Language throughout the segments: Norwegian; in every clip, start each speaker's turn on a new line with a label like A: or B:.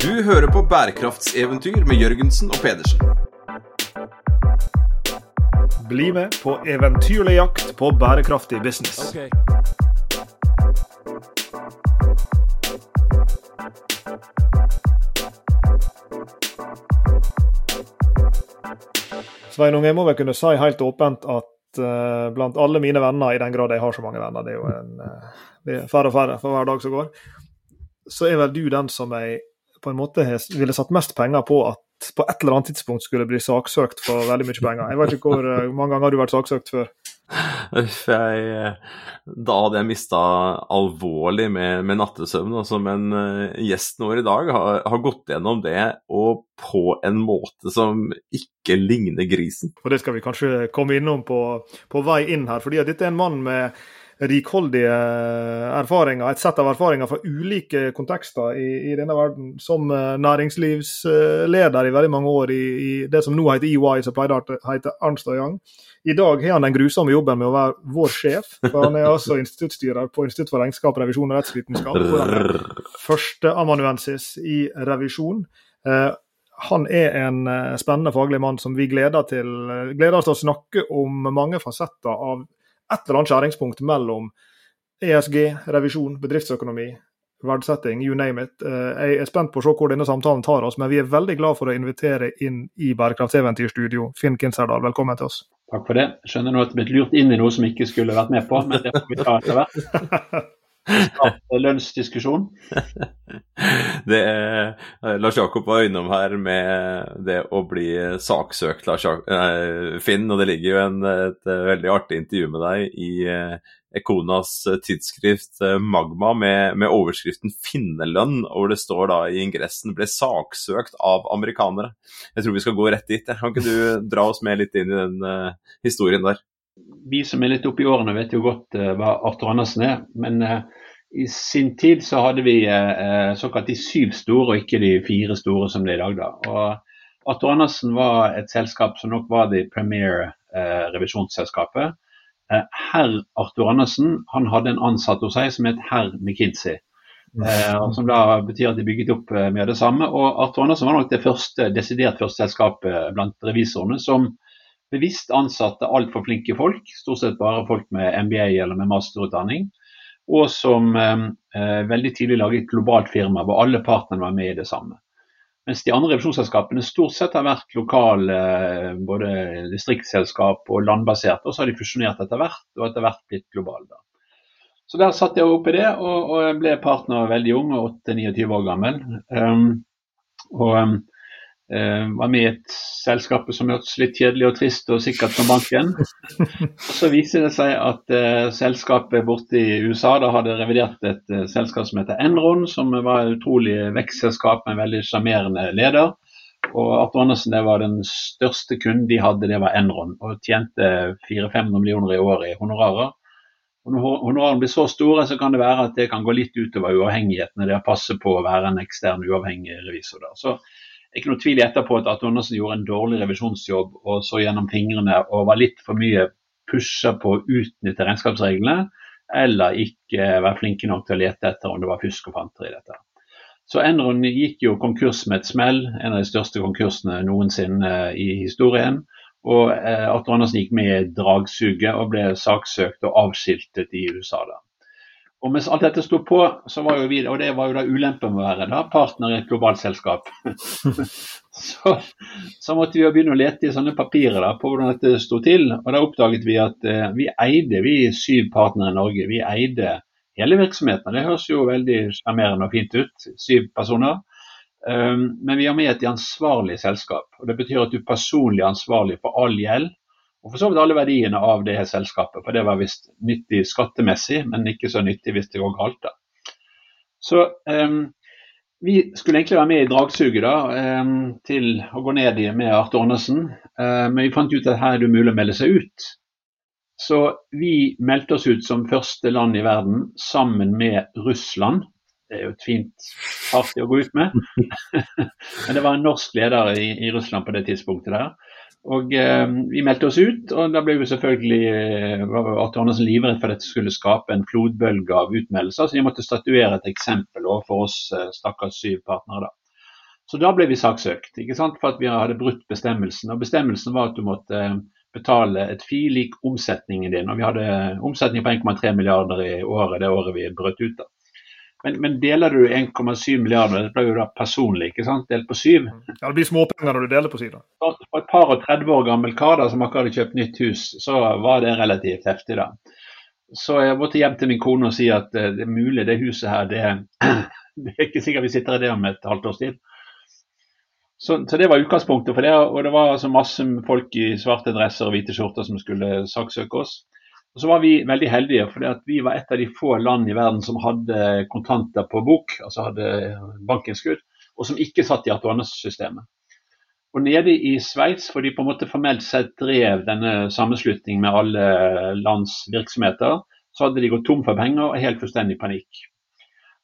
A: Du hører på bærekraftseventyr med Jørgensen og Pedersen.
B: Bli med på eventyrlig jakt på bærekraftig business. Sveinung, jeg må vel kunne si helt åpent at uh, blant alle mine venner, i den grad jeg har så mange venner, det er jo en, uh, det er færre og færre for hver dag som går, så er vel du den som jeg på en måte ville satt mest penger på at på et eller annet tidspunkt skulle bli saksøkt for veldig mye penger. Jeg vet ikke hvor uh, mange ganger har du vært saksøkt før?
C: Uff, jeg, da hadde jeg mista alvorlig med, med nattesøvn. Altså, men uh, gjesten vår i dag har, har, gått gjennom det, og på en måte som ikke ligner grisen.
B: Og Det skal vi kanskje komme innom på, på vei inn her. fordi dette er en mann med rikholdige erfaringer, et sett av erfaringer fra ulike kontekster i, i denne verden. Som eh, næringslivsleder i veldig mange år i, i det som nå heter EY, som pleide å hete Arnstad Young. I dag har han den grusomme jobben med å være vår sjef. for Han er altså instituttstyrer på Institutt for regnskap, revisjon og rettsvitenskap. Førsteamanuensis i revisjon. Eh, han er en eh, spennende faglig mann som vi gleder, til, gleder oss til å snakke om mange fasetter av et eller annet skjæringspunkt mellom ESG, revisjon, bedriftsøkonomi, verdsetting, you name it. Eh, jeg er spent på å se hvor denne samtalen tar oss, men vi er veldig glad for å invitere inn i Bærekraftseventyrstudio Finn Kinserdal. Velkommen til oss.
D: Takk for det. Skjønner nå at du er blitt lurt inn i noe som ikke skulle vært med på, men det får vi ta etter hvert. Lønnsdiskusjon.
C: det er, Lars Jakob var innom her med det å bli saksøkt, Lars Jakob, Finn. Og det ligger jo en, et veldig artig intervju med deg i Ekonas tidsskrift Magma med, med overskriften 'Finnelønn', hvor det står da i ingressen 'ble saksøkt av amerikanere'. Jeg tror vi skal gå rett dit. Kan ikke du dra oss med litt inn i den uh, historien der?
D: Vi som er litt oppe i årene vet jo godt uh, hva Arthur Andersen er. men uh, i sin tid så hadde vi eh, såkalt de syv store, og ikke de fire store som det er i dag. da. Og Arthur Andersen var et selskap som nok var det premier eh, revisjonsselskapet. Eh, herr Arthur Andersen han hadde en ansatt hos seg som het herr McKinsey. Eh, som da betyr at de bygget opp eh, mye av det samme. Og Arthur Andersen var nok det første, desidert første selskapet blant revisorene som bevisst ansatte altfor flinke folk, stort sett bare folk med MBA eller med masterutdanning og som eh, eh, veldig tidlig laget et globalt firma hvor alle partnerne var med i det samme. Mens de andre revisjonsselskapene stort sett har vært lokale, eh, både distriktsselskap og landbaserte, og så har de fusjonert etter hvert, og etter hvert blitt globale. Så der satt jeg oppi det, og, og ble partner veldig ung, 8-29 år gammel. Um, og um, var med i et selskap som hørtes litt kjedelig og trist og sikkert som banken. Så viser det seg at uh, selskapet borte i USA da hadde revidert et uh, selskap som heter Enron, som var et utrolig vekstselskap med en veldig sjarmerende leder. Og Arthur Andersen det var den største kunden de hadde, det var Enron. Og tjente 400-500 millioner i året i honorarer. Og når honorarene blir så store, så kan det være at det kan gå litt utover uavhengigheten det passer på å være en ekstern uavhengig revisor. Der. Så ikke noe tvil etterpå at Andersen gjorde en dårlig revisjonsjobb og så gjennom fingrene og var litt for mye pusha på å utnytte regnskapsreglene, eller ikke være flinke nok til å lete etter om det var fusk og fanter i dette. Så Enron gikk jo konkurs med et smell, en av de største konkursene noensinne i historien. Og eh, Arthur Andersen gikk med i dragsuget og ble saksøkt og avskiltet i USA. da. Og mens alt dette sto på, så var jo vi, og det var jo da ulempen med å være da, partner i et globalt selskap, så, så, måtte vi jo begynne å lete i sånne papirer da, på hvordan dette sto til. Og da oppdaget vi at eh, vi eide, vi syv partnere i Norge, vi eide hele virksomheten. Det høres jo veldig sjarmerende og fint ut, syv personer. Um, men vi er med i et ansvarlig selskap. og Det betyr at du er personlig ansvarlig for all gjeld og for så vidt alle verdiene av det selskapet. For det var visst nyttig skattemessig, men ikke så nyttig hvis det går galt. da. Så um, vi skulle egentlig være med i dragsuget da, um, til å gå ned i med Arthur Andersen, uh, men vi fant ut at her er det umulig å melde seg ut. Så vi meldte oss ut som første land i verden sammen med Russland. Det er jo et fint party å gå ut med. men det var en norsk leder i, i Russland på det tidspunktet der. Og eh, Vi meldte oss ut, og da ble vi selvfølgelig eh, Arthur Andersen livredd for at dette skulle skape en flodbølge av utmeldelser. Så de måtte statuere et eksempel overfor oss eh, stakkars syv partnere. da. Så da ble vi saksøkt ikke sant? for at vi hadde brutt bestemmelsen. Og Bestemmelsen var at du måtte betale et fi lik omsetningen din. Og vi hadde omsetning på 1,3 milliarder i året det året vi brøt ut. da. Men, men deler du 1,7 milliarder, det blir jo da personlig, ikke sant? delt på syv.
B: Ja, Det blir småpenger når du deler på sida.
D: For et par og 30 år gammel kar da, som akkurat hadde kjøpt nytt hus, så var det relativt heftig. da. Så jeg måtte hjem til min kone og si at eh, det er mulig det huset her, det, det er ikke sikkert vi sitter i det om et halvt års tid. Så, så, det var utgangspunktet for det. Og det var altså masse folk i svarte dresser og hvite skjorter som skulle saksøke oss. Og så var vi veldig heldige, for vi var et av de få land i verden som hadde kontanter på bok, altså hadde bankinnskudd, og som ikke satt i Atuanes-systemet. Og nede i Sveits, for de på en måte formelt sett drev denne sammenslutningen med alle lands virksomheter, så hadde de gått tom for penger og helt fullstendig panikk.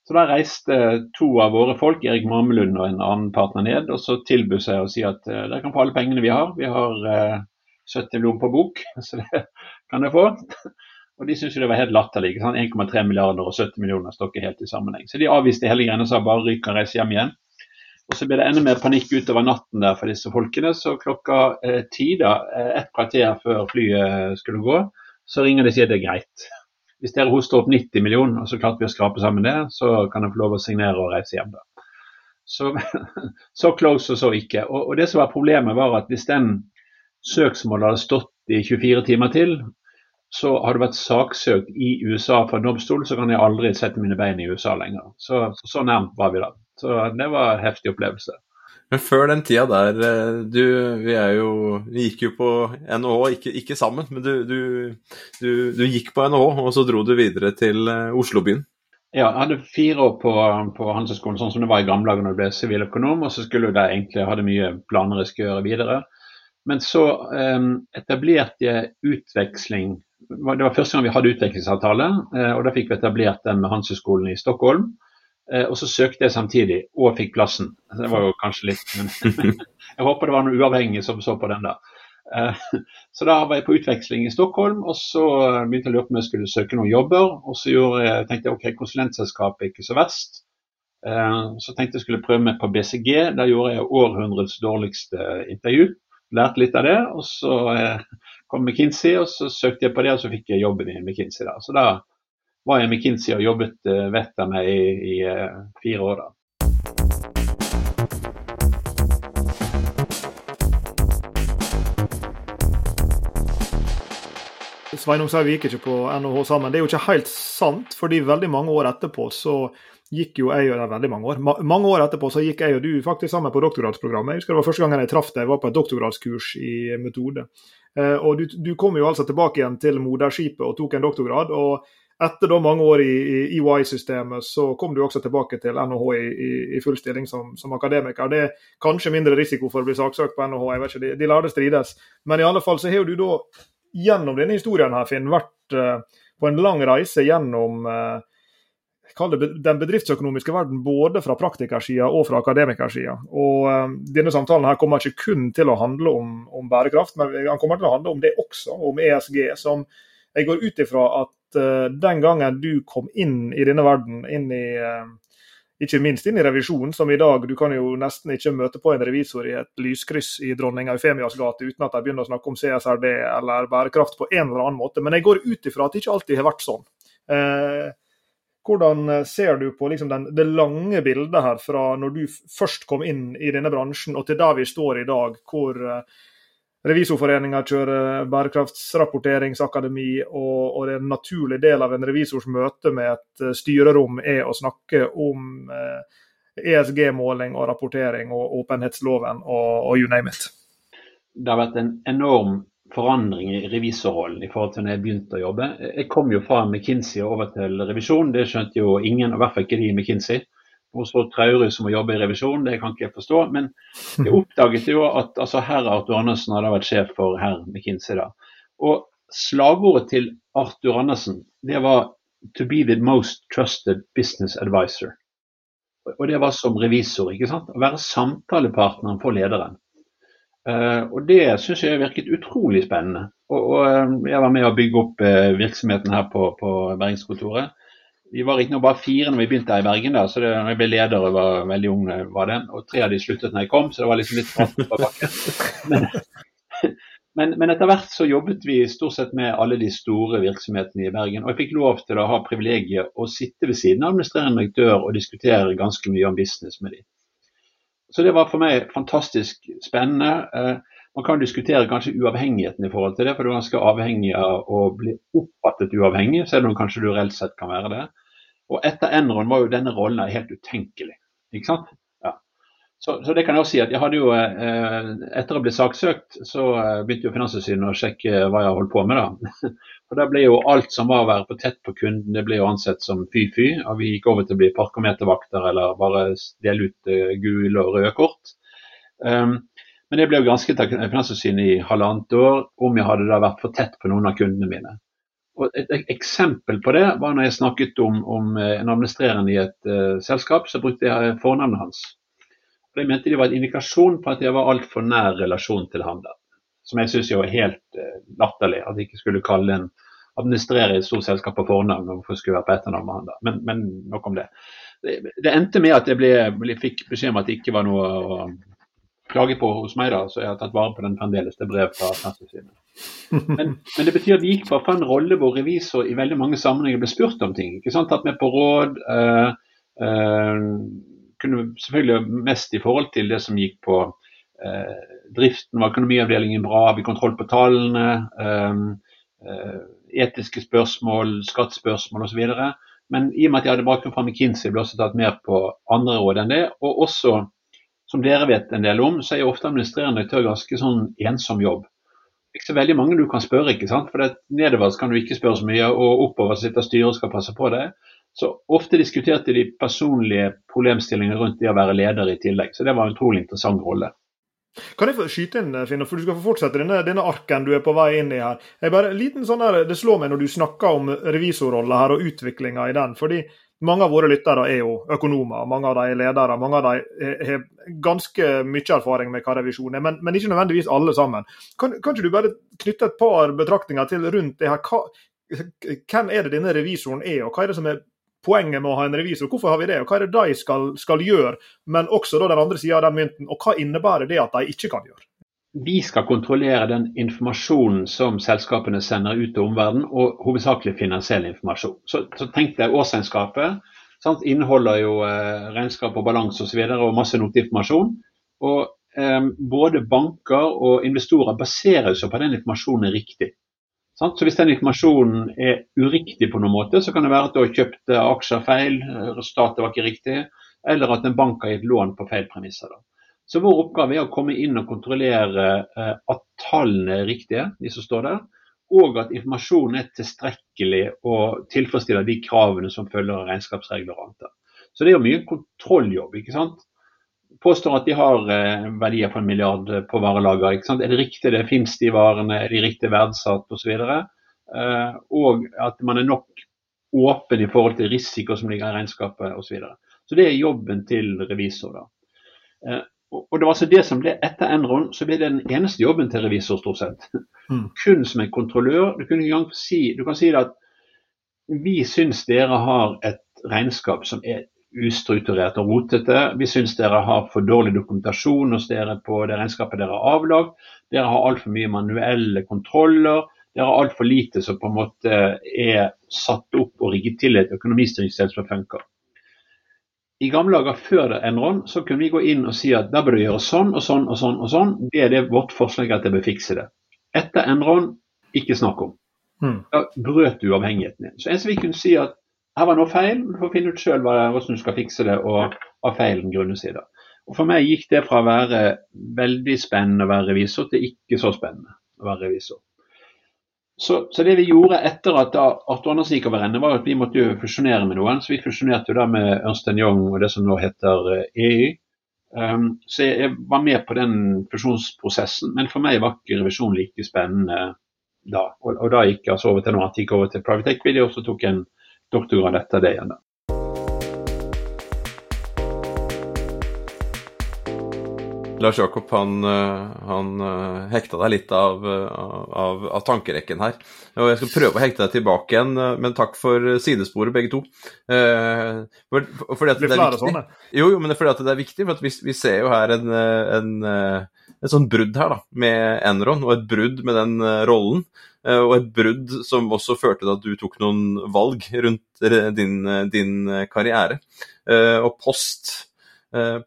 D: Så da reiste to av våre folk, Erik Mamelund og en annen partner ned, og så tilbød seg å si at uh, dere kan få alle pengene vi har. Vi har eh, 70 millioner på bok, så det kan jeg få. Og de syntes jo det var helt latterlig. 1,3 milliarder og 70 millioner står ikke helt i sammenheng. Så de avviste hele greiene og sa bare ryk og reise hjem igjen. Og så ble det enda mer panikk utover natten der for disse folkene. Så klokka eh, ti, da, eh, ett kvarter før flyet skulle gå, så ringer de og sier det er greit. Hvis dere hoster opp 90 millioner, og så klarte vi å skrape sammen det, så kan dere få lov å signere og reise hjem. da. Så, så close og så ikke. Og, og, det som var problemet, var at hvis den søksmålet hadde stått i 24 timer til, så har du vært saksøkt i USA for domstol, så kan jeg aldri sette mine bein i USA lenger. Så, så nærmt var vi da. Så det var en heftig opplevelse.
C: Men før den tida der, eh, du, vi er jo Vi gikk jo på NHH, ikke, ikke sammen, men du, du, du, du, gikk på NHH, og så dro du videre til eh, Oslobyen.
D: Ja, jeg hadde fire år på, på Handelshøyskolen, sånn som det var i gamle dager når du ble siviløkonom. Og så skulle du der egentlig hadde mye planer jeg skulle gjøre videre. Men så um, etablerte jeg utveksling. Det var første gang vi hadde utvekslingsavtale, og da fikk vi etablert den med Hanseskolen i Stockholm. Eh, og så søkte jeg samtidig, og fikk plassen. Det var jo kanskje litt men Jeg håper det var noen uavhengige som så på den da. Eh, så da var jeg på utveksling i Stockholm, og så begynte jeg å lure på om jeg skulle søke noen jobber. Og så jeg, tenkte jeg ok, konsulentselskapet er ikke så verst. Eh, så tenkte jeg skulle prøve meg på BCG. Da gjorde jeg århundrets dårligste intervju. Lærte litt av det. Og så kom McKinsey, og så søkte jeg på det, og så fikk jeg jobben i McKinsey. da. Så da var jeg i McKinsey og jobbet uh, vettet av meg i, i uh, fire år. da.
B: Sveinung sa vi gikk ikke på NHH sammen. Det er jo ikke helt sant, fordi veldig mange år etterpå så gikk jo jeg og veldig mange år, mange år etterpå så gikk jeg og du faktisk sammen på doktorgradsprogrammet. Jeg husker Det var første gangen jeg traff deg, jeg var på et doktorgradskurs i metode. Eh, og du, du, kom jo altså tilbake igjen til moderskipet og tok en doktorgrad. og etter da mange år i, i EY-systemet, så kom du også tilbake til NHH i, i, i full stilling som, som, akademiker. Det er kanskje mindre risiko for å bli saksøkt på NHH, jeg vet ikke, de, de lar det strides. Men i alle fall så har du da gjennom denne historien her, Finn, vært eh, på en lang reise gjennom uh, den bedriftsøkonomiske verden både fra praktikersida og fra akademikersida. Og um, Denne samtalen her kommer ikke kun til å handle om, om, bærekraft, men den kommer til å handle om det også, om ESG. som jeg går ut ifra at uh, den gangen du kom inn i denne verden, inn i uh, ikke minst inn i revisjonen, som i dag Du kan jo nesten ikke møte på en revisor i et lyskryss i dronning Eufemias gate uten at de begynner å snakke om CSRD eller bærekraft på en eller annen måte. Men jeg går ut ifra at det ikke alltid har vært sånn. Eh, hvordan ser du på liksom den, det lange bildet her fra når du først kom inn i denne bransjen og til der vi står i dag, hvor eh, Revisorforeninga kjører bærekraftsrapporteringsakademi, og, og, det er en naturlig del av en revisors møte med et eh, styrerom er å snakke om eh, ESG-måling og rapportering og åpenhetsloven og, og, you name it.
D: Det har vært en enorm forandring i revisorrollen i forhold til når jeg begynte å jobbe. Jeg kom jo fra McKinsey og over til revisjon, det skjønte jo ingen, og i hvert fall ikke de i McKinsey så traurig som å jobbe i revisjon, det kan ikke jeg forstå. Men jeg oppdaget jo at altså, herr Arthur Andersen hadde vært sjef for herr McKinsey. da. Og slagordet til Arthur Andersen det var 'to be the most trusted business advisor'. Og det var som revisor. ikke sant? Å være samtalepartneren for lederen. Uh, og det syns jeg virket utrolig spennende. Og, og, eh, jeg var med å bygge opp uh, virksomheten her på, på Bergenskontoret. Vi var riktignok bare fire når vi begynte her i Bergen, da, så det, når jeg ble leder og var veldig ung, var det, og tre av de sluttet når jeg kom, så det var liksom litt fast på bakken. Men, men, men, etter hvert så jobbet vi stort sett med alle de store virksomhetene i Bergen. Og jeg fikk lov til å ha privilegiet å sitte ved siden av administrerende direktør og diskutere ganske mye om business med dem. Så det var for meg fantastisk spennende. Eh, man kan diskutere kanskje uavhengigheten i forhold til det, for du er ganske avhengig av å bli oppfattet uavhengig, selv om kanskje du reelt sett kan være det. Og etter Enron var jo denne rollen helt utenkelig. ikke sant? Så, så, det kan jeg også si at jeg hadde jo, eh, Etter å bli saksøkt, så eh, begynte jo Finanstilsynet å sjekke hva jeg holdt på med. da. Og da ble jo alt som var å være på tett på kunden, det ble jo ansett som fy-fy. Og vi gikk over til å bli parkometervakter eller bare dele ut eh, gule og røde kort. Um, men det ble jo gransket av Finanstilsynet i halvannet år om jeg hadde da vært for tett på noen av kundene mine. Og et eksempel på det var når jeg snakket om, om eh, en administrerende i et uh, selskap, så brukte jeg fornavnet hans. Og Det mente de var en indikasjon på at jeg var altfor nær relasjon til han der. Som jeg syns var helt uh, latterlig. At jeg ikke skulle kalle en administrerer i et stort selskap på fornavn, og hvorfor skulle være på etternavn med han da. Men, men nok om det. det. det. endte med at jeg ble, ble, fikk beskjed om at det ikke var noe å klage på hos meg, da, så jeg har tatt vare på den fremdeles. Det brev fra Finanstilsynet. Men, men, det betyr at vi gikk fra en rolle hvor revisor i veldig mange sammenhenger ble spurt om ting. ikke sant, Tatt med på råd. Øh, øh, kunne selvfølgelig mest i forhold til det som gikk på eh, driften, var økonomiavdelingen bra, har vi kontroll på tallene? etiske spørsmål, skattespørsmål osv. Men i og med at jeg hadde bakgrunn fra McKinsey, ble også tatt mer på andre råd enn det. Og også som dere vet en del om, så er jo ofte administrerende direktør ganske sånn ensom jobb. Ikke så veldig mange du kan spørre, ikke sant? for nedover kan du ikke spørre så mye, og oppover sitter styret og skal passe på det. Så ofte diskuterte de personlige problemstillinger rundt det å være leder i tillegg. Så det var en utrolig interessant rolle.
B: Kan jeg få skyte inn, Finn, for du skal få fortsette denne, denne, arken du er på vei inn i her. Jeg bare, liten sånn der, Det slår meg når du snakker om revisorrolla her og utviklinga i den. fordi mange av våre lyttere er jo økonomer, mange av de er ledere. Mange av de har ganske mye erfaring med hva revisjon er, men, men, ikke nødvendigvis alle sammen. Kan, kan ikke du bare knytte et par betraktninger til rundt det her? Hva, hvem er det denne revisoren er, og hva er det som er poenget med å ha en revisor? Hvorfor har vi det, og hva er det de skal, skal gjøre? Men også da den andre sida av den mynten, og hva innebærer det at de ikke kan gjøre?
D: vi skal kontrollere den informasjonen som selskapene sender ut til omverdenen, og hovedsakelig finansiell informasjon. Så, så tenk deg årsregnskapet. Sant? Inneholder jo eh, regnskap og balanse osv. Og, og masse noteinformasjon. Og eh, både banker og investorer baserer seg på den informasjonen riktig. Så Hvis den informasjonen er uriktig på noen måte, så kan det være at du har kjøpt aksjer feil, resultatet var ikke riktig, eller at en bank har gitt lån på feil premisser. Så vår oppgave er å komme inn og kontrollere eh, at tallene er riktige, de som står der, og at informasjonen er tilstrekkelig og tilfredsstiller de kravene som følger av regnskapsregler og annet. Så det er jo mye kontrolljobb. ikke sant? Påstår at de har eh, verdier på en milliard på varelager. Er det riktig, det finnes de varene, er de riktig verdsatt osv.? Eh, og at man er nok åpen i forhold til risiko som ligger i regnskapet osv. Så, videre. så det er jobben til revisor. da. Eh, og det var altså det som ble Etter Enron så ble det den eneste jobben til revisor, stort sett. Mm. Kun som en kontrollør. Du, kan si, du kan si at vi syns dere har et regnskap som er ustrukturert og rotete. Vi syns dere har for dårlig dokumentasjon hos dere på det regnskapet dere har avlagt. Dere har altfor mye manuelle kontroller. Dere har altfor lite som på en måte er satt opp og rigget til et økonomistyringssted som funker i gamle dager før Enron så kunne vi gå inn og si at da bør du gjøre sånn og sånn og sånn. og sånn. Det er det vårt forslag at jeg bør fikse det. Etter Enron, ikke snakk om. Mm. Da brøt du avhengigheten din. Så en som vi kunne si at her var noe feil, du får finne ut sjøl hvordan du skal fikse det, og av feilen grunnes i det. Og For meg gikk det fra å være veldig spennende å være revisor til ikke så spennende å være revisor. Så, så, det vi gjorde etter at Arthur Andersen gikk over ende, var at vi måtte jo fusjonere med noen. Så vi fusjonerte jo da med Ernst Young og det som nå heter EU. Eh, e um, så jeg var med på den fusjonsprosessen, men for meg var ikke revisjon like spennende da. Og, og da gikk jeg altså over til noe annet, gikk over til Private Equity og så tok jeg en doktorgrad etter det igjen.
C: Lars Jakob han, han hekta deg litt av, av, av, tankerekken her. Og Jeg skal prøve å hekte deg tilbake igjen, men takk for sidesporet, begge to. For, for det, det er viktig. Jo, jo, men det er fordi at det er viktig, for vi, vi, ser jo her en, en, en sånn brudd her da, med Enron, og et brudd med den rollen. Og et brudd som også førte til at du tok noen valg rundt din, din karriere. Og post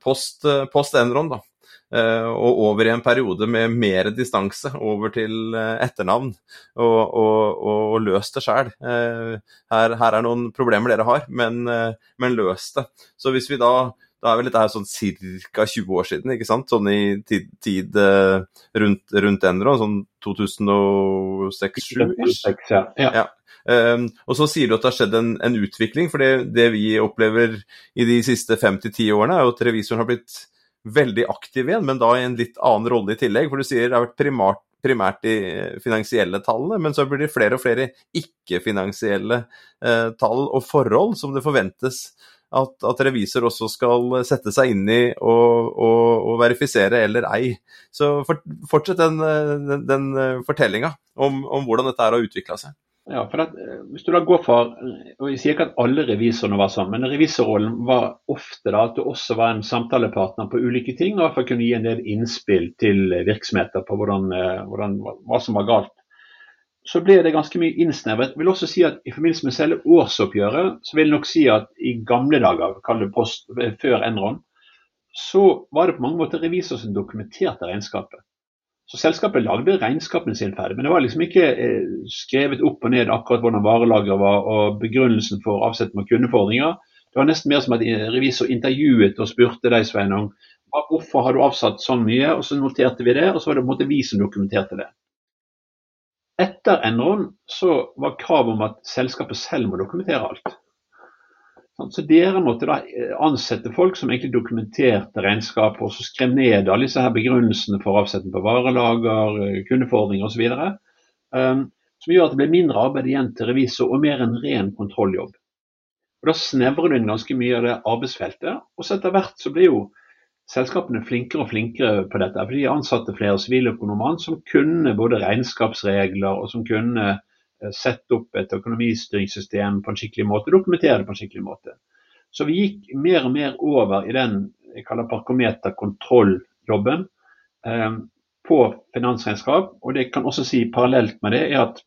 C: post, post Enron, da, Eh, og over i en periode med mer distanse over til eh, etternavn, og, og, og løs det sjøl. Eh, her, her, er noen problemer dere har, men, men løs det. Så hvis vi da da er vel dette her sånn ca. 20 år siden, ikke sant? Sånn i tid, tid rundt, rundt Enron, sånn 2006-2007?
D: Ja. ja.
C: Um, og så sier du at det har skjedd en, en utvikling, for det, det, vi opplever i de siste fem til ti årene, er jo at revisoren har blitt veldig aktiv igjen, men da i en litt annen rolle i tillegg. For du sier det har vært primært, primært de finansielle tallene, men så blir det flere og flere ikke-finansielle eh, tall og forhold som det forventes at, at, revisor også skal sette seg inn i og, og, og verifisere eller ei. Så for, fortsett den, den, den fortellinga om, om, hvordan dette har utvikla seg.
D: Ja, for at, eh, hvis du da går for, og Jeg sier ikke at alle revisorene var sånn, men revisorrollen var ofte da at du også var en samtalepartner på ulike ting, og for å kunne gi en del innspill til virksomheter på hvordan, eh, hvordan, hva som var galt. Så ble det ganske mye innsnevret. Jeg vil også si at I forbindelse med selve årsoppgjøret, så vil jeg nok si at i gamle dager, kall det post, eh, før Enron, så var det på mange måter revisor som dokumenterte regnskapet. Så selskapet lagde regnskapene sine ferdig, men det var liksom ikke eh, skrevet opp og ned akkurat hvordan varelageret var og begrunnelsen for avsetning av kundefordringer. Det var nesten mer som at revisor intervjuet og spurte deg, Sveinung, hvorfor har du avsatt så mye, og så noterte vi det, og så var det på en måte vi som dokumenterte det. Etter Enron så var kravet om at selskapet selv må dokumentere alt. Så dere måtte da eh, ansette folk som egentlig dokumenterte regnskap, og så skrev ned alle disse her begrunnelsene for avsetning på varelager, kundeforordninger kundefordringer osv. Um, som gjør at det blir mindre arbeid igjen til revisor og mer en ren kontrolljobb. Og Da snevrer du inn ganske mye av det arbeidsfeltet. Og så etter hvert så blir jo selskapene flinkere og flinkere på dette. For de ansatte flere siviløkonomer som kunne både regnskapsregler og som kunne Eh, sette opp et økonomistyringssystem på en skikkelig måte, dokumentere det på en skikkelig måte. Så vi gikk mer og mer over i den jeg kaller parkometerkontrolljobben eh, på finansregnskap. Og det jeg kan også si parallelt med det er at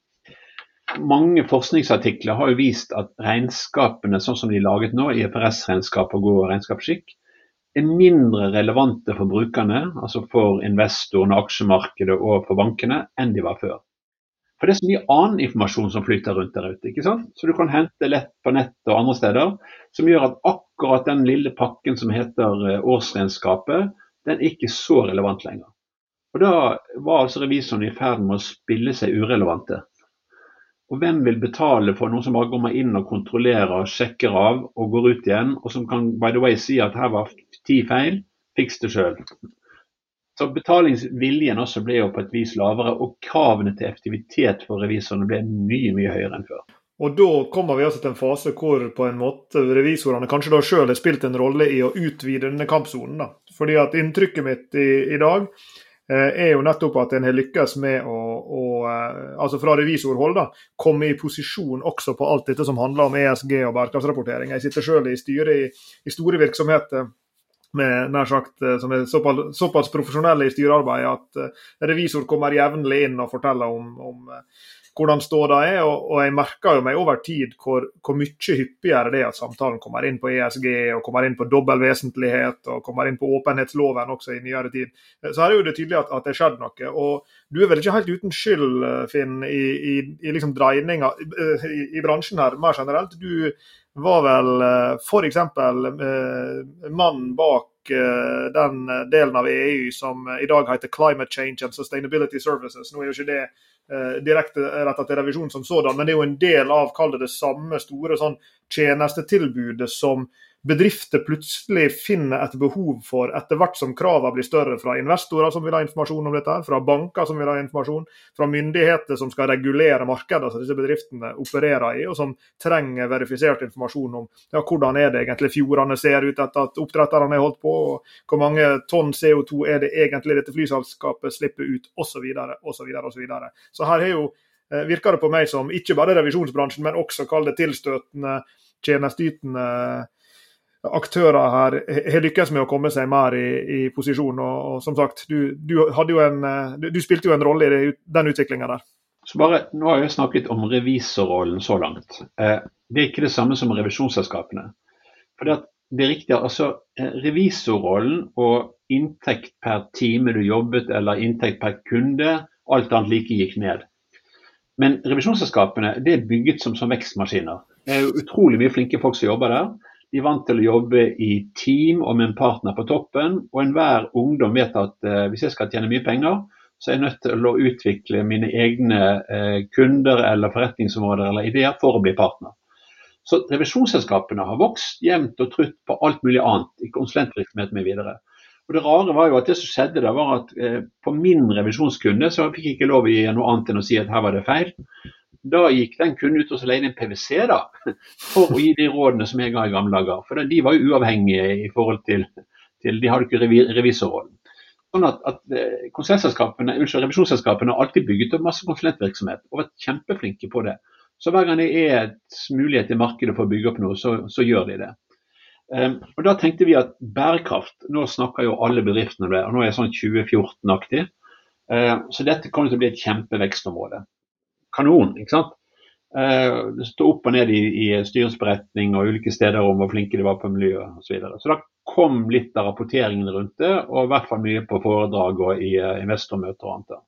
D: mange forskningsartikler har jo vist at regnskapene sånn som de er laget nå, IFRS-regnskap og god regnskapsskikk, er mindre relevante for brukerne, altså for investorene, aksjemarkedet og for bankene, enn de var før. For det er så mye annen informasjon som flyter rundt der ute. ikke sant? Så du kan hente lett på nett og andre steder, som gjør at akkurat den lille pakken som heter eh, årsregnskapet, den er ikke så relevant lenger. Og Da var altså revisoren i ferd med å spille seg urelevante. Og hvem vil betale for noen som bare går inn og kontrollerer, sjekker av og går ut igjen, og som kan by the way si at her var ti feil, fiks det sjøl. Så betalingsviljen også ble jo på et vis lavere, og kravene til effektivitet for revisorene ble mye mye høyere enn før.
B: Og Da kommer vi altså til en fase hvor på en måte revisorene kanskje da sjøl har spilt en rolle i å utvide denne kampsonen. da. Fordi at Inntrykket mitt i, i dag eh, er jo nettopp at en har lykkes med å, å eh, altså fra revisorhold da, komme i posisjon også på alt dette som handler om ESG og bærekraftsrapportering. Jeg sitter sjøl i styret i, i store virksomheter med nær sagt, eh, som er såpass, såpass profesjonelle i styrearbeidet at uh, revisor kommer jevnlig inn og forteller om, om uh, hvordan ståa er. Og, og, jeg merker jo meg over tid hvor, hvor mye hyppigere det er at samtalen kommer inn på ESG og kommer inn på dobbel vesentlighet og kommer inn på åpenhetsloven også i nyere tid. Så her er jo det tydelig at, at det har skjedd noe. Og du er vel ikke helt uten skyld, Finn, i, i, i liksom dreininga i, i bransjen her mer generelt. Du var vel eh, f.eks. Eh, mannen bak eh, den delen av EU som i dag heter Climate Change and Sustainability Services. Nå er jo ikke det direkte retta til revisjon som sådan, men det er jo en del av det, det samme store sånn tjenestetilbudet som bedrifter plutselig finner et behov for, etter hvert som kravene blir større fra investorer som vil ha informasjon om dette, fra banker som vil ha informasjon, fra myndigheter som skal regulere markedene som disse bedriftene opererer i, og som trenger verifisert informasjon om ja, hvordan er det egentlig fjordene ser ut etter at oppdretterne har holdt på, hvor mange tonn CO2 er det egentlig dette flyselskapet slipper ut, osv. osv. osv. Så her er jo eh, virker det på meg som ikke bare revisjonsbransjen, men også kall det tilstøtende, tjenesteytende aktører her har lykkes med å komme seg mer i, i posisjon. Og, og, som sagt, du, du, en, du, spilte jo en rolle i den utviklinga der.
D: Så bare, Nå har jeg snakket om revisorrollen så langt. Eh, det er ikke det samme som revisjonsselskapene. For det, det er riktig, altså eh, Revisorrollen og inntekt per time du jobbet eller inntekt per kunde, alt annet like gikk ned. Men revisjonsselskapene det er bygget som, som vekstmaskiner. Det er utrolig mye flinke folk som jobber der. De er vant til å jobbe i team og med en partner på toppen. Og enhver ungdom vet at eh, hvis jeg skal tjene mye penger, så er jeg nødt til å utvikle mine egne eh, kunder eller forretningsområder eller ideer for å bli partner. Så revisjonsselskapene har vokst jevnt og trutt på alt mulig annet i konsulentvirksomhet med videre. Og Det rare var jo at det som skjedde da var at eh, på min revisjonskunde så fikk jeg ikke lov å gi noe annet enn å si at her var det feil. Da gikk den kun ut og leide en PwC da, for å gi de rådene som jeg ga i gamle dager. For de var jo uavhengige i forhold til, til De hadde ikke revisorrollen. Sånn at, at eh, unnskyld, Revisjonsselskapene har alltid bygget opp masse konsulentvirksomhet og vært kjempeflinke på det. Så hver gang det er et mulighet i markedet for å bygge opp noe, så, så gjør de det. Um, og Da tenkte vi at bærekraft Nå snakker jo alle bedriftene om det, og nå er jeg sånn 2014-aktig. Uh, ehm, så dette kommer til å bli et kjempevekstområde kanon. ikke sant? Eh, det sto opp og ned i, i styringsberetning og ulike steder om hvor flinke de var på miljøet osv. Så, videre. så da kom litt av rapporteringen rundt det, og i hvert fall mye på foredrag og i uh, investormøter og annet.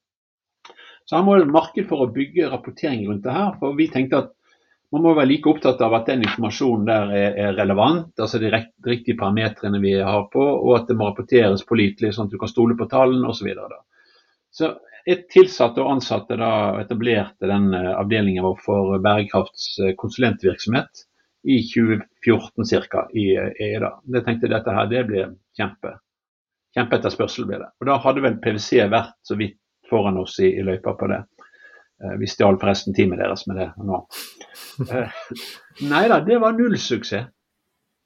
D: Så her må det et marked for å bygge rapportering rundt det her. For vi tenkte at man må være like opptatt av at den informasjonen der er, er relevant, altså de riktige parametrene vi har på, og at det må rapporteres pålitelig, sånn at du kan stole på tallene osv. Så, videre, så tilsatte og ansatte da etablerte den eh, avdelingen vår for bærekraftskonsulentvirksomhet i 2014 ca. i EIDA. Jeg tenkte dette her, det blir kjempe. Kjempeetterspørsel blir det. Og da hadde vel PwC vært så vidt foran oss i, i løypa på det. Eh, vi stjal forresten teamet deres med det nå. Eh, nei da, det var null suksess.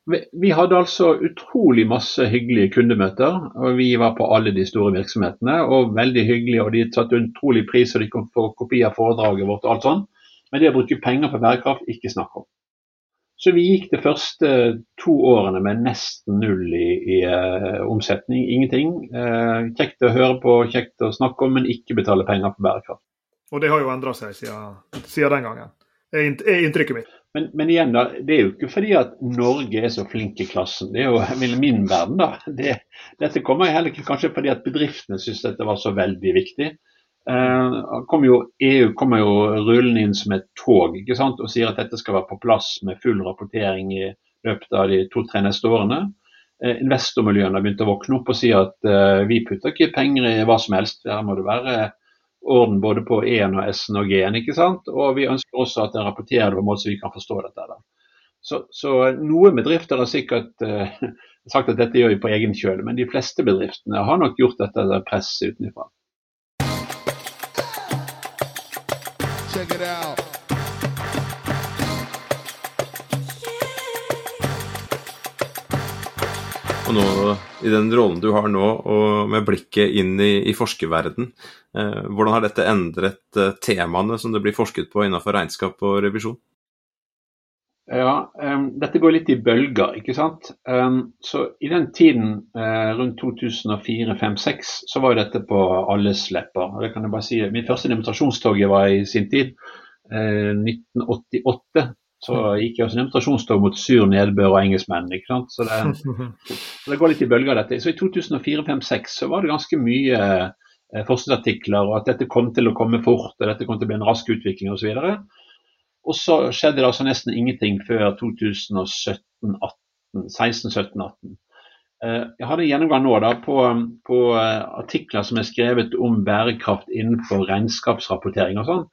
D: Vi hadde altså utrolig masse hyggelige kundemøter. og Vi var på alle de store virksomhetene. og Veldig hyggelige, og de satte utrolig pris og de kom på kopi av foredraget vårt. og alt sånt. Men det å bruke penger på bærekraft, ikke snakk om. Så vi gikk de første to årene med nesten null i, i uh, omsetning. Ingenting. Uh, kjekt å høre på, kjekt å snakke om, men ikke betale penger for bærekraft.
B: Og det har jo endra seg siden, siden den gangen, er inntrykket mitt.
D: Men, men, igjen, da, det er jo ikke fordi at Norge er så flink i klassen. Det er jo min verden, da. Det, dette kommer heller ikke kanskje fordi at bedriftene syns dette var så veldig viktig. Eh, kom jo, EU kommer jo rullende inn som et tog ikke sant, og sier at dette skal være på plass med full rapportering i løpet av de to-tre neste årene. Eh, investormiljøene har begynt å våkne opp og si at eh, vi putter ikke penger i hva som helst. Her må det være orden både på E-en og S-en og G-en. ikke sant? Og vi ønsker også at den rapporterer det på en måte så vi kan forstå dette. Da. Så, så noen bedrifter har sikkert uh, sagt at dette gjør vi på egen kjøl, men de fleste bedriftene har nok gjort dette etter press utenfra. Check it out.
C: Og nå, i den rollen du har nå, og med blikket inn i, i forskerverden, eh, hvordan har dette endret eh, temaene som det blir forsket på innenfor regnskap og revisjon?
D: Ja, um, Dette går litt i bølger. ikke sant? Um, så I den tiden uh, rundt 2004-2005-2006 så var dette på alles lepper. Det kan jeg bare si. Min første demonstrasjonstoget var i sin tid, uh, 1988. Så gikk jeg også en invitasjonstog mot sur nedbør og engelskmenn. ikke sant? Så det, så det går litt i bølger, dette. Så i 2004-2005-2006 så var det ganske mye eh, forskningsartikler, og at dette kom til å komme fort, og dette kom til å bli en rask utvikling osv. Og, og så skjedde det altså nesten ingenting før 2017-2018. 16-17-18. Eh, jeg hadde en gjennomgang nå da på, på eh, artikler som er skrevet om bærekraft innenfor regnskapsrapportering og sånn.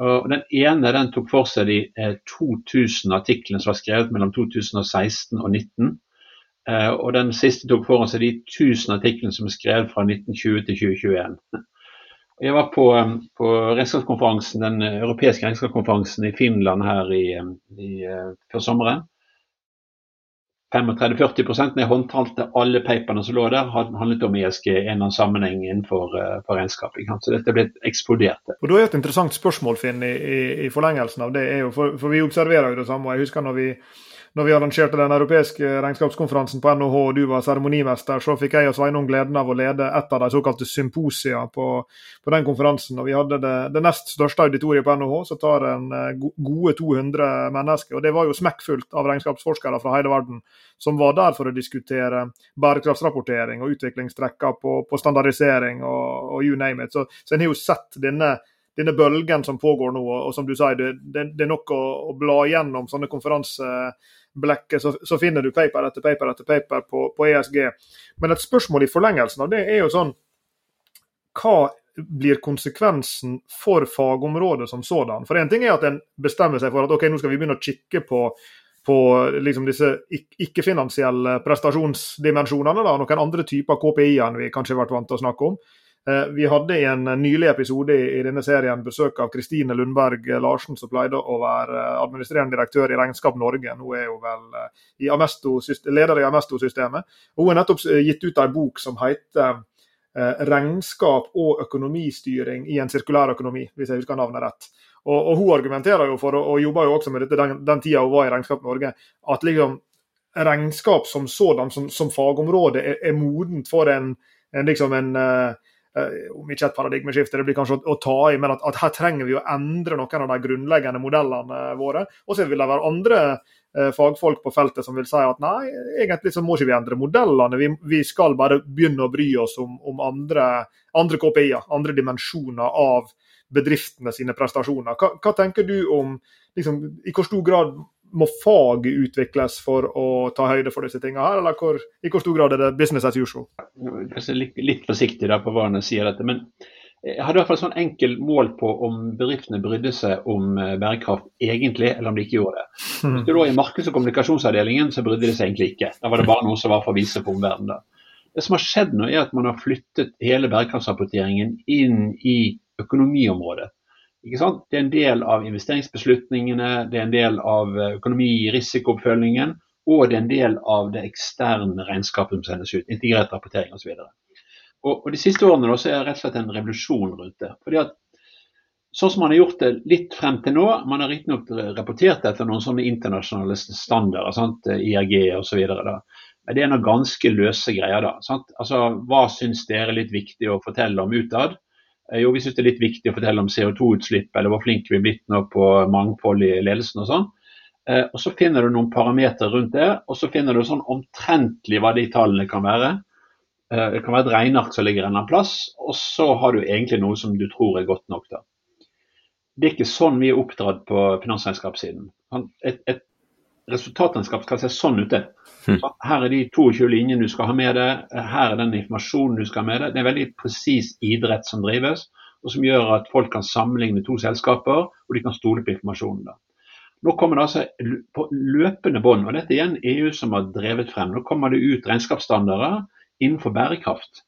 D: Og Den ene den tok for seg de 2000 artiklene som var skrevet mellom 2016 og 2019. Og den siste tok for seg de 1000 artiklene som er skrevet fra 1920 til 2021. Jeg var på, på regnskapskonferansen, den europeiske regnskapskonferansen i Finland her i, i, før sommeren. 35-40 jeg håndtalte alle paperne som lå der, handlet om ESG i en eller annen sammenheng innenfor for regnskap. Så dette ble eksplodert.
B: Og Da er et interessant spørsmål Finn, i, i, forlengelsen av det, jo, for, for vi observerer jo det samme. og jeg husker når vi når vi arrangerte den europeiske regnskapskonferansen på NHH og du var seremonimester, så fikk jeg og Sveinung gleden av å lede et av de såkalte symposia på, på den konferansen. og Vi hadde det, det nest største auditoriet på NHH, som tar en eh, gode 200 mennesker. og Det var jo smekkfullt av regnskapsforskere fra hele verden som var der for å diskutere bærekraftsrapportering og utviklingstrekker på, på standardisering og, og, you name it. Så, så en har jo sett denne denne bølgen som pågår nå, og, som du sier, det, det, det er nok å, å, bla gjennom sånne konferanser blekket, så, så, finner du paper etter paper etter paper på, på, ESG. Men et spørsmål i forlengelsen av det er jo sånn Hva blir konsekvensen for fagområdet som sådan? For én ting er at en bestemmer seg for at ok, nå skal vi begynne å kikke på på liksom disse ikke-finansielle prestasjonsdimensjonene. da, Noen andre typer KPI-er enn vi kanskje har vært vant til å snakke om. Eh, vi hadde i en nylig episode i denne serien besøk av Kristine Lundberg Larsen, som pleide å være administrerende direktør i Regnskap Norge. Nå er hun vel eh, i Amesto, leder i Amesto-systemet. Hun har nettopp eh, gitt ut en bok som heter 'Regnskap og økonomistyring i en sirkulær økonomi', hvis jeg husker navnet rett. Og, og Hun argumenterer jo for, og jobber jo også med dette den, den tida hun var i Regnskap Norge, at liksom regnskap som sådan, som, som fagområde, er, er modent for en, en, liksom en Eh, om ikke et paradigmeskifte, det blir kanskje å, ta i, men at, at, her trenger vi å endre noen av de grunnleggende modellene våre. Og så vil det være andre eh, fagfolk på feltet som vil si at nei, egentlig så må ikke vi endre modellene, vi, vi skal bare begynne å bry oss om, om andre, andre KPI-er, andre dimensjoner av bedriftene sine prestasjoner. Hva, hva tenker du om liksom, i hvor stor grad må faget utvikles for å ta høyde for disse tingene her, eller hvor, i hvor stor grad er det business as usual?
D: Litt, litt forsiktig da på hva han sier dette, men jeg hadde i hvert fall sånn enkel mål på om bedriftene brydde seg om eh, bærekraft egentlig, eller om de ikke gjorde det. Hmm. Hvis du lå i markeds- og kommunikasjonsavdelingen, så brydde de seg egentlig ikke. Da var det bare noe som var for å vise på omverdenen. Det som har skjedd nå, er at man har flyttet hele bærekraftsrapporteringen inn i økonomiområdet. Det er en del av investeringsbeslutningene, det er en del av økonomi- og risikooppfølgingen, og det er en del av det eksterne regnskapet som sendes ut. Integrert rapportering osv. Og, og de siste årene så er det rett og slett en revolusjon rundt det. fordi at Sånn som man har gjort det litt frem til nå, man har riktignok rapportert etter noen sånne internasjonale standarder, sant? IRG osv. Men det er noen ganske løse greier. da. Sant? Altså, Hva syns dere er litt viktig å fortelle om utad? Eh, jo, vi syns det er litt viktig å fortelle om CO2-utslipp eller hvor flinke vi er blitt nå på mangfold i ledelsen og sånn. Eh, og Så finner du noen parametere rundt det, og så finner du sånn omtrentlig hva de tallene kan være. Eh, det kan være et regneark som ligger en eller annen plass, og så har du egentlig noe som du tror er godt nok. da. Det er ikke sånn vi er oppdratt på finansregnskapssiden. Et, et resultatregnskap skal se sånn ut. Hm. Så her er de 22 linjene du skal ha med deg, her er den informasjonen du skal ha med deg. Det er veldig presis idrett som drives, og som gjør at folk kan sammenligne to selskaper, og de kan stole på informasjonen. da. Nå kommer det altså på løpende bånd, og dette er igjen EU som har drevet frem. Nå kommer det ut regnskapsstandarder innenfor bærekraft.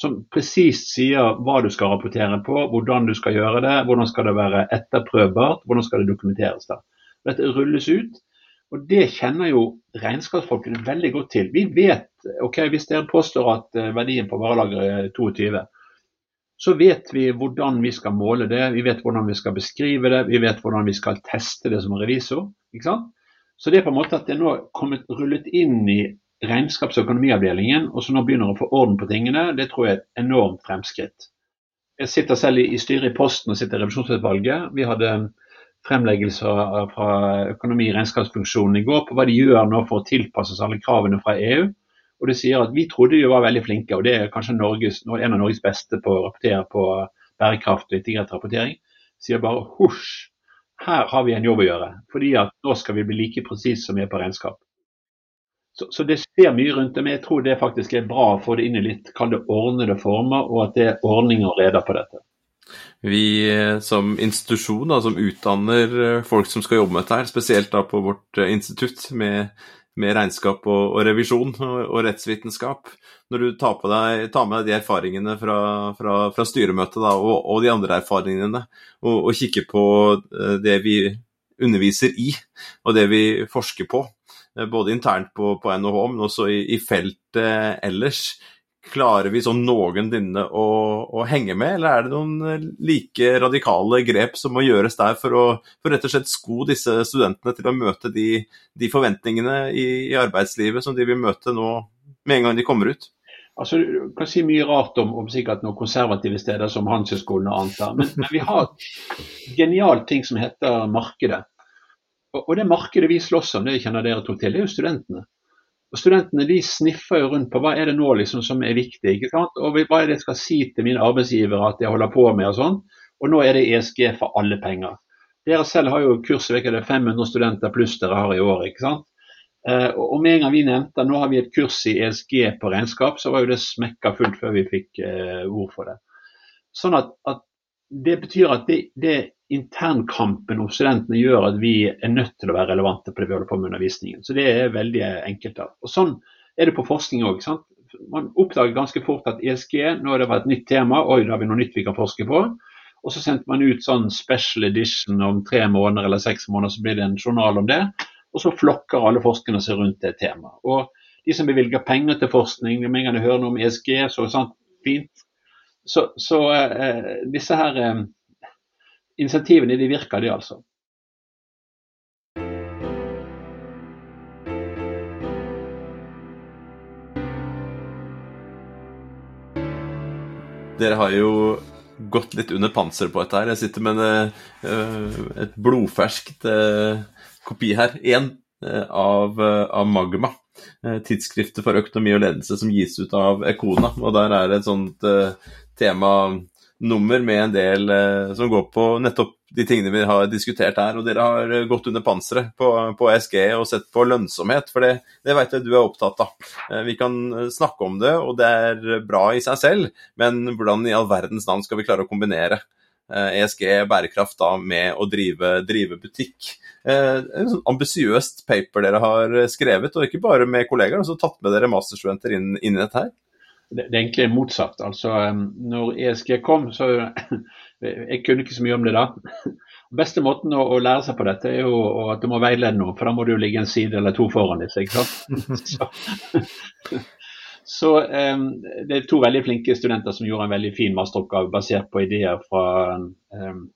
D: Som presist sier hva du skal rapportere på, hvordan du skal gjøre det, hvordan skal det være etterprøvbart, hvordan skal det dokumenteres. da. Dette rulles ut og Det kjenner jo regnskapsfolkene veldig godt til. Vi vet, ok, Hvis dere påstår at eh, verdien på varelageret er 22, så vet vi hvordan vi skal måle det, vi vet hvordan vi skal beskrive det, vi vet hvordan vi skal teste det som revisor. ikke sant? Så det er på en måte at det nå er kommet rullet inn i regnskaps- og økonomiavdelingen, og så nå begynner å få orden på tingene, det tror jeg er et enormt fremskritt. Jeg sitter selv i styret i Posten og sitter i revisjonsutvalget. Vi hadde fremleggelser fra økonomi- og regnskapsfunksjonen i går på hva de gjør nå for å tilpasse seg alle kravene fra EU. Og de sier at Vi trodde de var veldig flinke, og det er kanskje Norges, en av Norges beste på å rapportere på bærekraft og integrert rapportering. Sier bare husj, her har vi en jobb å gjøre. fordi at nå skal vi bli like presise som vi er på regnskap. Så, så, det skjer mye rundt det, men jeg tror det faktisk er bra å få det inn i litt kall det ordnede former, og at det er ordning og reder på dette.
C: Vi som institusjon da, som utdanner folk som skal jobbe med dette, her, spesielt da på vårt institutt med, med regnskap og, og revisjon og, og, rettsvitenskap, når du tar, deg, tar, med deg de erfaringene fra, fra, fra styremøtet da, og, og, de andre erfaringene, og, kikker på det vi underviser i, og det vi forsker på, både internt på, på NHH, men også i, i feltet ellers, Klarer vi sånn noenlunde å, å, henge med, eller er det noen eh, like radikale grep som må gjøres der for å for rett og slett sko disse studentene til å møte de, de forventningene i, i, arbeidslivet som de vil møte nå med en gang de kommer ut?
D: Altså, Du kan si mye rart om, om sikkert noen konservative steder som Handelshøyskolen og annet, men, men, vi har genialt ting som heter markedet. Og, og det markedet vi slåss om, det kjenner dere to til, det er jo studentene. Og Studentene de sniffer jo rundt på hva er det nå liksom som er viktig. ikke sant? Og Hva er det jeg skal si til mine arbeidsgivere at jeg holder på med og sånn. Og nå er det ESG for alle penger. Dere selv har jo kurs det er 500 studenter pluss dere har i året. ikke sant? Eh, og med en gang vi nevnte at nå har vi et kurs i ESG på regnskap, så var jo det smekka fullt før vi fikk eh, ord for det. Sånn at, at det betyr at det, det internkampen hos studentene gjør at vi er nødt til å være relevante på det vi holder på med undervisningen. Så det er veldig enkelt. da. Og Sånn er det på forskning òg. Man oppdager ganske fort at ESG nå har det vært et nytt tema, oi, da har vi noe nytt vi kan forske på. Og så sendte man ut sånn special edition om tre måneder eller seks måneder, så blir det en journal om det. Og så flokker alle forskerne seg rundt det temaet. Og de som bevilger penger til forskning, med en gang de hører noe om ESG, så sant, fint. Så, så eh, disse her eh, insentivene de virker, de altså.
C: Dere har jo gått litt under panseret på dette her. Jeg sitter med en, uh, et blodferskt uh, kopi her. Én uh, av, av, Magma, tidsskriftet for økonomi og ledelse som gis ut av Ekona. Og der er det et sånt tema nummer med en del eh, som går på nettopp de tingene vi har diskutert her. Og dere har eh, gått under panseret på, på SG og sett på lønnsomhet, for det, det vet jeg du er opptatt av. Eh, vi kan snakke om det, og det er bra i seg selv, men hvordan i all verdens navn skal vi klare å kombinere ESG e bærekraft da med å drive, drive butikk? En sånn ambisiøst paper dere har skrevet, og ikke bare med kollegaer, men også tatt med dere masterstudenter inn, inn i dette her?
D: Det, er egentlig motsatt. Altså, når ESG kom, så Jeg kunne ikke så mye om det da. Beste måten å, å lære seg på dette er jo at du må veilede noe, for da må du jo ligge en side eller to foran disse. ikke sant? så, så um, det er to veldig flinke studenter som gjorde en veldig fin masteroppgave basert på ideer fra um,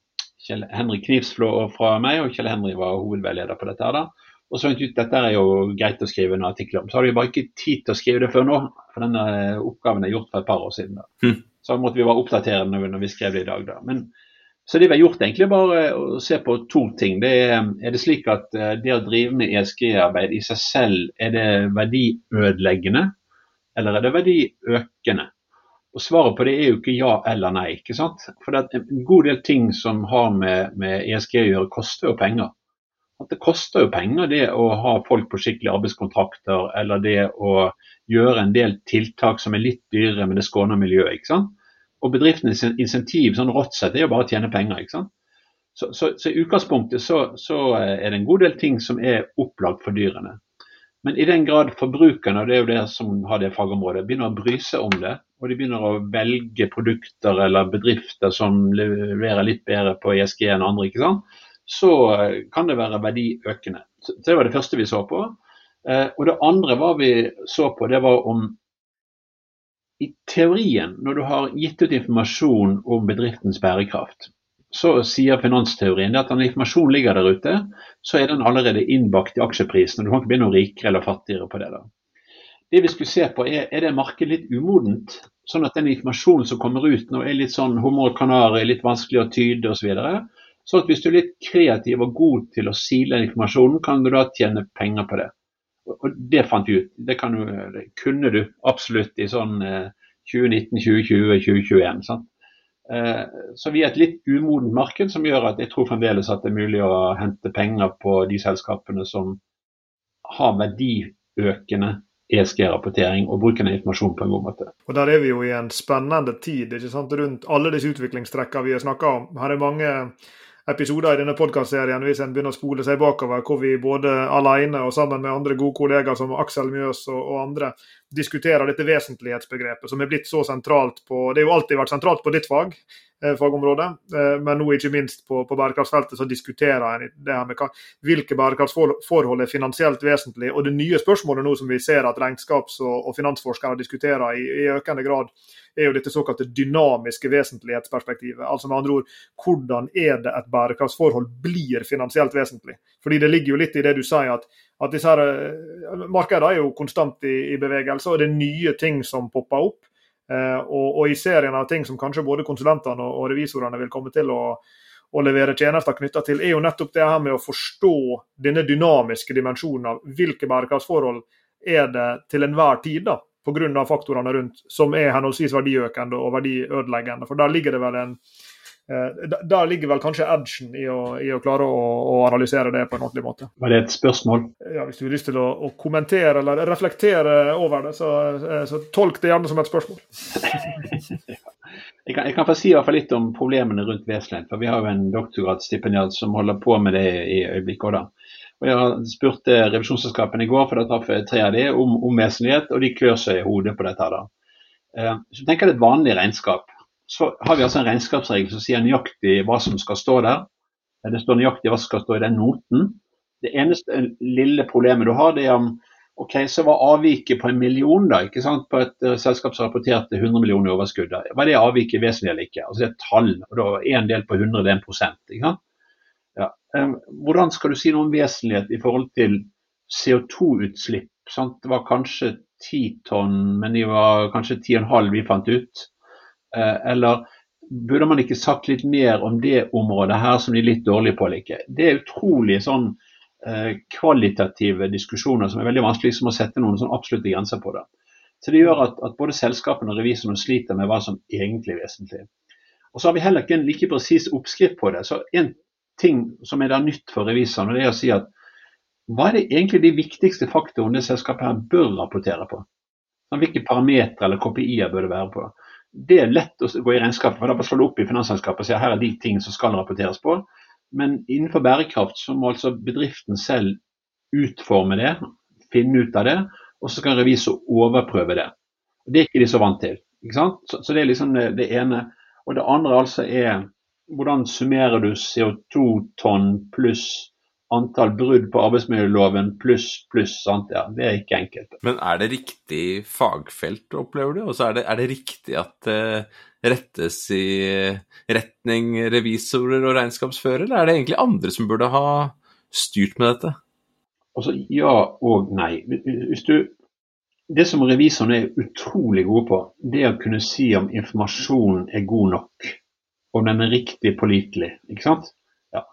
D: Kjell Henrik Knivsflå og fra meg, og Kjell Henrik var hovedveileder på dette. her da. Og så fant ut dette er jo greit å skrive en artikkel om. Så har vi bare ikke tid til å skrive det før nå, for denne eh, oppgaven er gjort for et par år siden. Mm. Så måtte vi bare oppdatere den når vi skrev det i dag. da. Men, så det vi har gjort, egentlig bare å se på to ting. Det er, er det slik at eh, det å drive med ESG-arbeid i seg selv, er det verdiødeleggende, eller er det verdiøkende? Og Svaret på det er jo ikke ja eller nei. ikke sant? For det er En god del ting som har med, med ESG å gjøre, koster jo penger at det koster jo penger det å ha folk på skikkelige arbeidskontrakter, eller det å gjøre en del tiltak som er litt dyrere, men det skåner miljøet. ikke sant? Og bedriftenes insentiv sånn rått sett er jo bare å tjene penger. ikke sant? Så, så, så i utgangspunktet så, så, er det en god del ting som er opplagt for dyrene. Men i den grad forbrukerne, og det er jo det som har det fagområdet, begynner å bry seg om det, og de begynner å velge produkter eller bedrifter som leverer litt bedre på ESG enn andre, ikke sant? Så kan det være verdiøkende. Det var det første vi så på. Eh, og det andre var vi så på, det var om i teorien, når du har gitt ut informasjon om bedriftens bærekraft, så sier finansteorien at når informasjon ligger der ute, så er den allerede innbakt i aksjeprisen. og Du kan ikke bli noe rikere eller fattigere på det. da. Det vi skulle se på, er, er det markedet litt umodent? Sånn at den informasjonen som kommer ut nå er litt sånn humor kanari, litt vanskelig å tyde osv. Så at hvis du er litt kreativ og god til å sile informasjonen, kan du da tjene penger på det. Og det fant vi ut. Det, du, det kunne du absolutt i sånn 2019, 2020, 2021. Sant? Eh, så vi er et litt umodent marked som gjør at jeg tror fremdeles at det er mulig å hente penger på de selskapene som har verdiøkende ESG-rapportering og bruken av informasjon på en god måte.
B: Og Der er vi jo i en spennende tid ikke sant, rundt alle disse utviklingstrekkene vi har snakka om. Her er mange episoder i denne podkastserien hvis en begynner å spole seg bakover, hvor vi både alene og sammen med andre gode kollegaer som Aksel Mjøs og, og andre diskuterer dette vesentlighetsbegrepet, som er blitt så sentralt på Det har jo alltid vært sentralt på ditt fag, eh, fagområde, eh, men nå ikke minst på, på bærekraftsfeltet så diskuterer en det her med hva, hvilke bærekraftsforhold er finansielt vesentlig. Og det nye spørsmålet nå som vi ser at regnskaps- og, og finansforskere diskuterer i, i økende grad, er jo dette såkalte dynamiske vesentlighetsperspektivet. Altså med andre ord, hvordan er det et bærekraftsforhold blir finansielt vesentlig? Fordi det ligger jo litt i det du sier, at, at disse her, eh, markedene er jo konstant i, i, bevegelse, og det er nye ting som popper opp. Eh, og, og, i serien av ting som kanskje både konsulentene og, og revisorene vil komme til å, å levere tjenester knytta til, er jo nettopp det her med å forstå denne dynamiske dimensjonen av hvilke bærekraftsforhold er det til enhver tid. da pga. faktorene rundt, som er henholdsvis verdiøkende og verdiødeleggende. For der ligger det vel en eh, der ligger vel kanskje edgen i å, i å klare å, å, analysere det på en ordentlig måte.
D: Var det et spørsmål?
B: Ja, Hvis du har lyst til å, å kommentere eller reflektere over det, så, eh, så, tolk det gjerne som et spørsmål.
D: jeg, kan, jeg kan få si i hvert fall litt om problemene rundt vesentlighet. For vi har jo en doktorgradsstipendiat som holder på med det i øyeblikket. også da. Og Jeg spurte revisjonsselskapene i går, for da traff jeg tre av de om, om vesentlighet, og de klør seg i hodet på dette. da. Eh, du tenker er et vanlig regnskap. Så har vi altså en regnskapsregel som sier nøyaktig hva som skal stå der. Eh, det står nøyaktig hva som skal stå i den noten. Det eneste lille problemet du har, det er om ok, så var avviket på en million da, ikke sant, på et uh, selskap som rapporterte 100 millioner i overskudd. Var det avviket vesentlig eller ikke? Altså Det er tall, og da en del på 100 det er en prosent. ikke sant? Ja. Hvordan skal du si noe om vesentlighet i forhold til CO2-utslipp? Det var kanskje 10 tonn, men de var kanskje 10,5 vi fant ut. Eh, eller burde man ikke sagt litt mer om det området her som de er litt dårlige på å like? Det er utrolig sånn eh, kvalitative diskusjoner som er veldig vanskelig som å sette noen sånn absolutte grenser på det. Så Det gjør at, at både selskapene og revisorene sliter med hva som egentlig er vesentlig. Og så har vi heller ikke en like presis oppskrift på det. Så En ting som er da nytt for revisoren, og det er å si at hva er det egentlig de viktigste faktorene selskapet her bør rapportere på? Hvilke parametere eller KPI-er bør det være på? Det er lett å gå i regnskapet, for da slår du opp i finansselskapet og sier her er de tingene som skal rapporteres på. Men innenfor bærekraft så må altså bedriften selv utforme det, finne ut av det, og så kan revisor overprøve det. Det er ikke de så vant til. Så, så, det er liksom det ene. Og det andre altså er hvordan summerer du CO2-tonn pluss antall brudd på arbeidsmiljøloven pluss pluss? Ja, det er ikke enkelt.
C: Men er det riktig fagfelt, opplever du? Og så er, er, det riktig at det rettes i retning revisorer og regnskapsfører, eller er det egentlig andre som burde ha styrt med dette?
D: Altså, ja og nei. Hvis du det som revisorene er utrolig gode på, det er å kunne si om informasjonen er god nok om den er riktig pålitelig. ikke sant? Ja.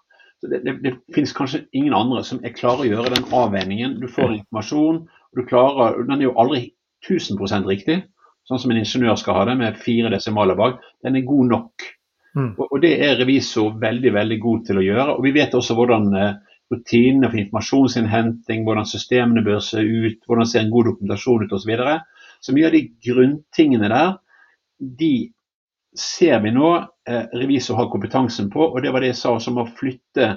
D: Det, det, det, finnes kanskje ingen andre som er klare å gjøre den avveiningen. Du får informasjon, og du klarer, den er jo aldri 1000% riktig, sånn som en ingeniør skal ha det, med fire desimaler bak. Den er god nok. Mm. Og, og, Det er revisor veldig veldig god til å gjøre. og Vi vet også hvordan eh, rutinene for informasjonsinnhenting, hvordan systemene bør se ut, hvordan ser en god dokumentasjon ut osv. Så, videre. så mye av de grunntingene der, de ser vi nå eh, revisor har kompetansen på, og det var det jeg sa, som å flytte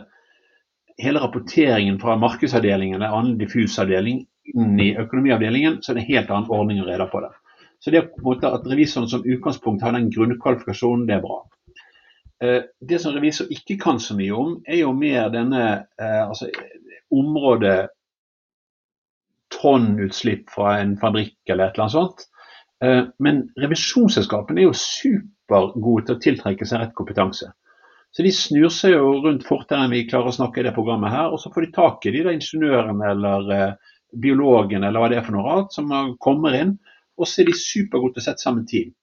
D: hele rapporteringen fra markedsavdelingen eller annen diffusavdeling inn i økonomiavdelingen, så er det en helt annen ordning og reder på det. Så det på en måte at revisoren som utgangspunkt har den grunnkvalifikasjonen, det er bra. Eh, det som revisor ikke kan så mye om, er jo mer denne eh, altså, området tonnutslipp fra en fabrikk eller et eller annet sånt. Eh, men revisjonsselskapene er jo supergode til å tiltrekke seg rett kompetanse. Så de snur seg jo rundt fortere enn vi klarer å snakke i det programmet her. Og så får de tak i de da ingeniørene eller eh, biologene eller hva det er for noe rart som kommer inn. Og så er de supergode til å sette sammen team.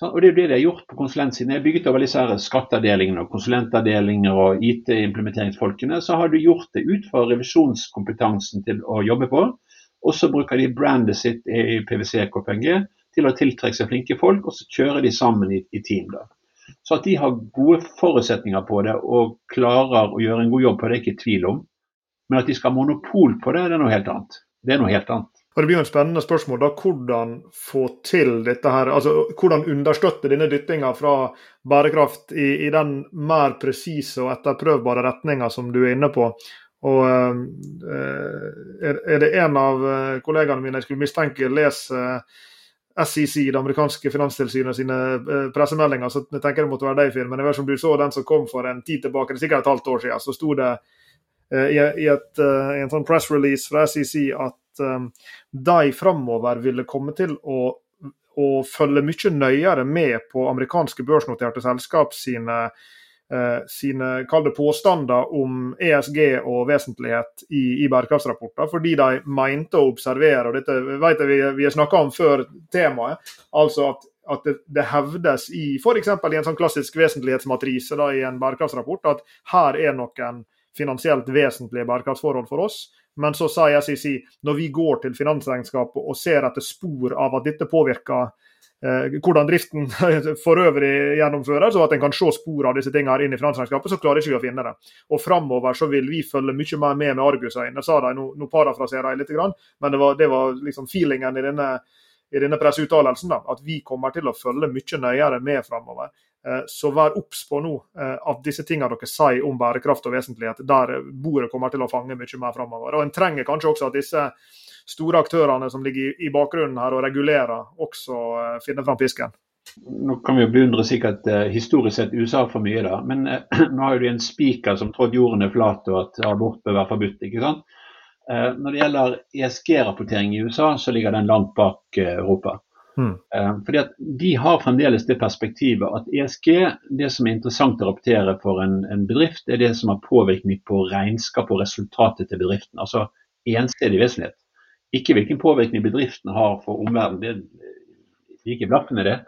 D: Og Det er jo det de har gjort på konsulentsiden. Jeg har bygget over disse skatteavdelingene og konsulentavdelinger og IT-implementeringsfolkene. Så har du gjort det ut fra revisjonskompetansen til å jobbe på. Og så bruker de brandet sitt i PwC-KPMG til å tiltrekke seg flinke folk, og så kjører de sammen i, i team. da. Så at de har gode forutsetninger på det og klarer å gjøre en god jobb på det, er ikke tvil om. Men at de skal ha monopol på det, det er noe helt annet. Det er noe helt annet.
B: Og Det blir jo en spennende spørsmål da, hvordan få til dette her, altså hvordan understøtte denne dyttinga fra bærekraft i, i den mer presise og etterprøvbare retninga som du er inne på. Og uh, Er det en av eh, kollegaene mine jeg skulle mistenke leser SEC, det amerikanske finanstilsynet sine pressemeldinger, så jeg tenker det måtte være deg, Finn. Men jeg vet ikke om du så den som kom for en tid tilbake, det er sikkert et halvt år siden, så sto det i, et, i en sånn press release fra SEC at de framover ville komme til å, å, følge mye nøyere med på amerikanske børsnoterte selskap sine, uh, sine påstander om ESG og vesentlighet i, i bærekraftsrapporter, fordi de mente å observere, og dette vet jeg vi, vi har snakka om før temaet, altså at at det, det, hevdes i f.eks. i en sånn klassisk vesentlighetsmatrise da, i en bærekraftsrapport at her er noen finansielt vesentlige bærekraftsforhold for oss. Men så sa SEC når vi går til finansregnskapet og ser etter spor av at dette påvirker eh, hvordan driften for øvrig gjennomføres, og at en kan se spor av disse tingene inn i finansregnskapet, så klarer ikke vi å finne det. Og Framover så vil vi følge mye mer med med argusøyne, sa de. Nå, nå parafraserer jeg litt, men det var, det var liksom feelingen i denne, i denne presseuttalelsen. At vi kommer til å følge mye nøyere med framover. Eh, så vær obs på nå eh, at disse tingene dere sier om bærekraft og vesentlighet, der bordet kommer til å fange mye mer framover. Og en trenger kanskje også at disse store aktørene som ligger i bakgrunnen her og regulerer, også eh, finner fram pisken.
D: Nå kan vi jo beundre sikkert historisk sett USA for mye, da. Men nå har jo de en spiker som trådte jorden er flat og at abort bør være forbudt. ikke sant? når det gjelder ESG-rapportering i USA, så ligger den langt bak Europa. Mm. Fordi at De har fremdeles det perspektivet at ESG, det som er interessant å rapportere for en, en bedrift, er det som har påvirkning på regnskap og resultatet til bedriften. Altså ensidig vesentlighet. Ikke hvilken påvirkning bedriften har for omverdenen. Det er ikke blaffen i det,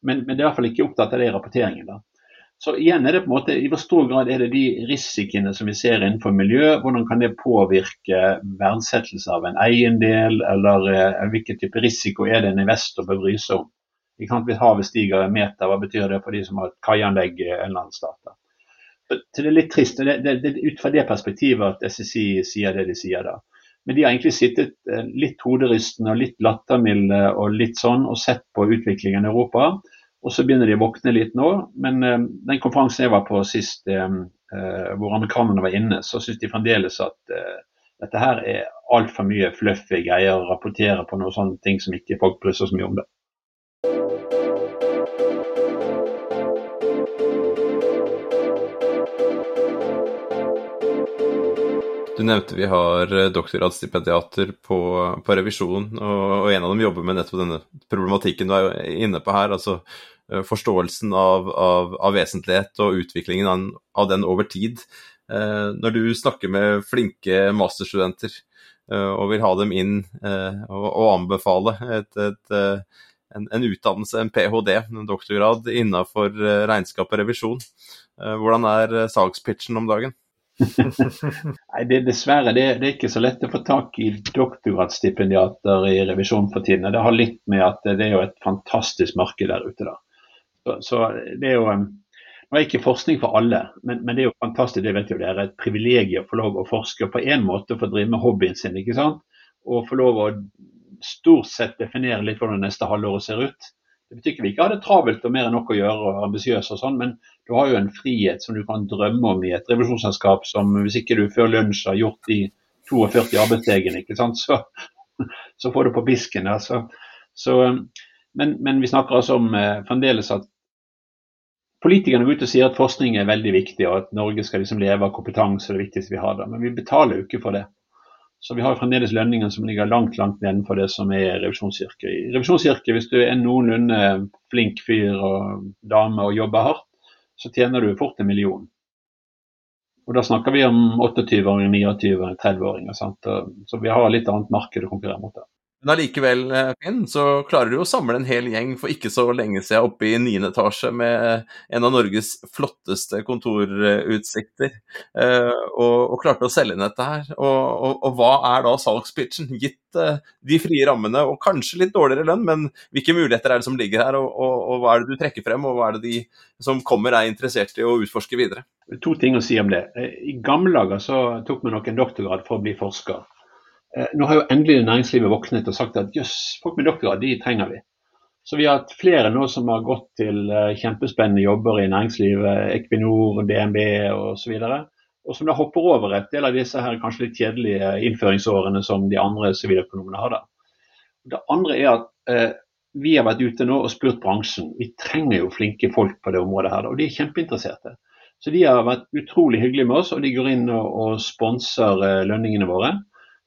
D: men, men, det er i hvert fall ikke opptatt av det i rapporteringen. da. Så igjen er det på en måte, I hvor stor grad er det de risikoene som vi ser innenfor miljø, hvordan kan det påvirke verdsettelse av en eiendel, eller eh, hvilken type risiko er det en investor bør bry seg om? Hvis havet stiger en meter, hva betyr det for de som har kaianlegg en eller annen stat? Så det er litt trist. Det, det, ut fra det perspektivet at SSI sier det de sier da. Men de har egentlig sittet eh, litt hoderystende og litt lattermilde og litt sånn og sett på utviklingen i Europa. Og så begynner de å våkne litt nå. Men uh, den konferansen jeg var på sist, uh, hvor amerikanerne var inne, så syns de fremdeles at dette her er altfor mye fluffy greier å rapportere på noen sånne ting som ikke folk bryr seg så mye om det.
C: Du nevnte vi har doktorgradsstipendiater på, på revisjon, og, og, en av dem jobber med nettopp denne problematikken du er inne på her. altså Eh, forståelsen av, av, av, vesentlighet og utviklingen av, av, den over tid. Eh, når du snakker med flinke masterstudenter eh, og vil ha dem inn og, og anbefale et, et, en, en, utdannelse, en ph.d., en doktorgrad innenfor regnskap og revisjon, hvordan er salgspitchen om dagen?
D: Nei, det, Dessverre, det, det, er ikke så lett å få tak i doktorgradsstipendiater i revisjon for tiden. Det har litt med at det er jo et fantastisk marked der ute. da. Så, så det er jo nå er ikke forskning for alle, men, men, det er jo fantastisk. Det vet jo dere, et privilegium å få lov å forske på en måte få drive med hobbyen sin. ikke sant? Og få lov å stort sett definere litt hvordan neste halvår ser ut. Det betyr ikke vi ikke har det travelt og mer enn nok å gjøre og ambisiøse og sånn, men du har jo en frihet som du kan drømme om i et revisjonsselskap som hvis ikke du før lunsj har gjort de 42 arbeidsdagene, ikke sant, så, så får du på pisken. Altså. Så, men, men, vi snakker altså om eh, fremdeles at Politikerne går ut og sier at forskning er veldig viktig, og at Norge skal liksom leve av kompetanse. det viktigste vi har da. Men vi betaler jo ikke for det. Så vi har fremdeles lønninger som ligger langt langt nedenfor det som er revisjonsyrket. I revisjonsyrket, hvis du er en noenlunde flink fyr og dame og jobber hardt, så tjener du fort en million. Og Da snakker vi om 28-åringer, 29-åringer, 30-åringer. Så vi har litt annet marked å konkurrere mot. der.
C: Men allikevel, eh, Finn, så klarer du å samle en hel gjeng for ikke så lenge siden oppe i niende etasje med en av Norges flotteste kontorutsikter, eh, og, og, klarte å selge inn dette her. Og, og, og, hva er da salgspitchen, gitt eh, de frie rammene og kanskje litt dårligere lønn, men hvilke muligheter er det som ligger her, og, hva er det du trekker frem, og hva er det de som kommer er interessert i å utforske videre?
D: To ting å si om det. I gamle dager så tok vi nok en doktorgrad for å bli forsker. Eh, nå har jo endelig næringslivet våknet og sagt at jøss, folk med doktorgrad, de trenger vi. Så vi har hatt flere nå som har gått til eh, kjempespennende jobber i næringslivet, Equinor, DNB osv. Og som da hopper over et del av disse her kanskje litt kjedelige innføringsårene som de andre siviløkonomene har. da. Det andre er at eh, vi har vært ute nå og spurt bransjen. Vi trenger jo flinke folk på det området her, og de er kjempeinteresserte. Så de har vært utrolig hyggelige med oss, og de går inn og, og sponser eh, lønningene våre.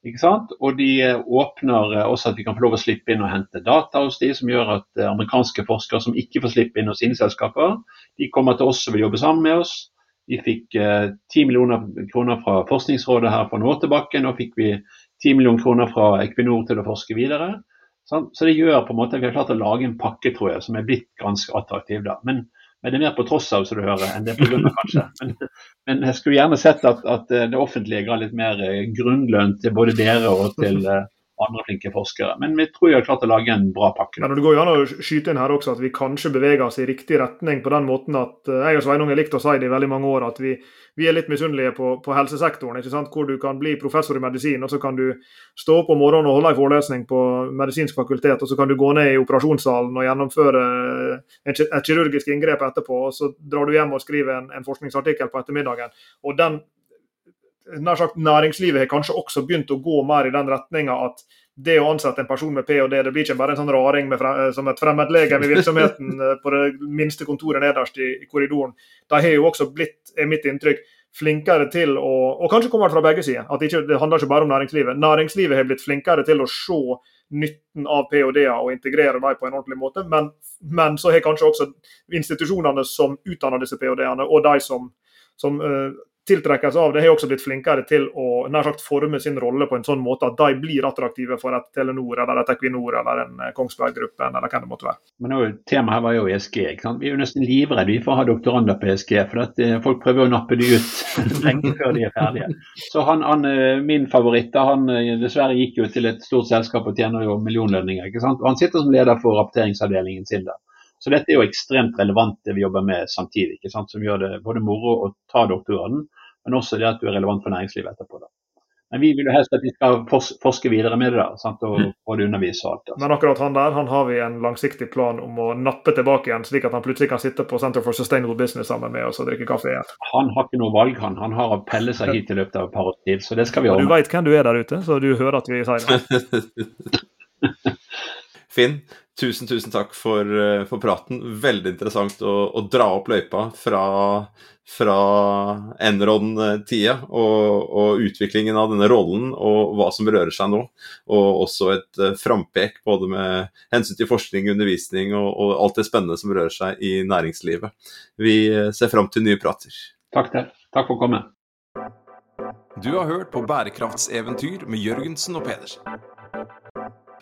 D: Ikke sant? Og de eh, åpner eh, også at vi kan få lov å slippe inn og hente data hos de, som gjør at eh, amerikanske forskere som ikke får slippe inn hos sine selskaper, de kommer til oss og vil jobbe sammen med oss. Vi fikk ti millioner kroner fra Forskningsrådet her for noen år tilbake. Nå fikk vi ti millioner kroner fra Equinor til å forske videre. Så det gjør på en måte at vi har klart å lage en pakke tror jeg, som er blitt ganske attraktiv. da. Men men det er mer på tross av, som du hører, enn det er på grunn av, kanskje. Men, men, jeg skulle gjerne sett at, at det offentlige ga litt mer eh, grunnlønn til både dere og til eh, andre flinke forskere. Men vi tror vi har klart å lage en bra pakke.
B: Men Det går jo an å skyte inn her også at vi kanskje beveger oss i riktig retning på den måten at eh, jeg og Sveinung har likt å si det i veldig mange år, at vi, vi er litt misunnelige på, på, helsesektoren. ikke sant? Hvor du kan bli professor i medisin, og så kan du stå opp om morgenen og holde en forelesning på medisinsk fakultet, og så kan du gå ned i operasjonssalen og gjennomføre et kirurgisk inngrep etterpå, og så drar du hjem og skriver en, en forskningsartikkel på ettermiddagen. og den nær sagt, Næringslivet har kanskje også begynt å gå mer i den retninga at det å ansette en person med ph.d. Det blir ikke bare en sånn raring med, som et fremmedlegeme i virksomheten eh, på det minste kontoret nederst i, i korridoren. De har jo også blitt, er mitt inntrykk, flinkere til å Og kanskje kommer det fra begge sider. at ikke, Det handler ikke bare om næringslivet. Næringslivet har blitt flinkere til å se nytten av ph.d.-er og integrere dem på en ordentlig måte. Men, men så har kanskje også institusjonene som utdanner disse ph.d.-ene, og de som, som uh, tiltrekkes av det, har også blitt flinkere til å nær sagt forme sin rolle på en sånn måte at de blir attraktive for et Telenor eller et Equinor eller en eh, Kongsberg-gruppen eller hva det måtte være.
D: Men nå, Temaet her var jo ESG. ikke sant? Vi er jo nesten livredde for å ha doktorander på ESG. For at eh, folk prøver å nappe de ut lenge før de er ferdige. Så han, han eh, min favoritt han dessverre gikk jo til et stort selskap og tjener jo millionlønninger. ikke sant? Og Han sitter som leder for rapporteringsavdelingen sin der. Så dette er jo ekstremt relevant det vi jobber med samtidig, ikke sant? som gjør det både moro å ta doktorgraden, men også det at du er relevant for næringslivet etterpå. da. Men vi vil jo helst at vi skal forske videre med det da, sant? og både undervise og alt. Altså.
B: Men akkurat han der han har vi en langsiktig plan om å nappe tilbake igjen, slik at han plutselig kan sitte på Center for Sustainable Business sammen med oss og drikke kaffe igjen.
D: Han har ikke noe valg, han. Han har å pelle seg hit i løpet av et par år til, så det skal vi ordne.
B: Du veit hvem du er der ute, så du hører at vi sier det.
C: Finn, tusen, tusen takk for, eh, for praten. Veldig interessant å, å dra opp løypa fra, fra Enron-tida og, og, utviklingen av denne rollen og hva som rører seg nå. Og også et uh, frampek både med hensyn til forskning, undervisning og, og, alt det spennende som rører seg i næringslivet. Vi eh, ser fram til nye prater.
D: Takk, til. Takk for å komme.
A: Du har hørt på Bærekraftseventyr med Jørgensen og Pedersen.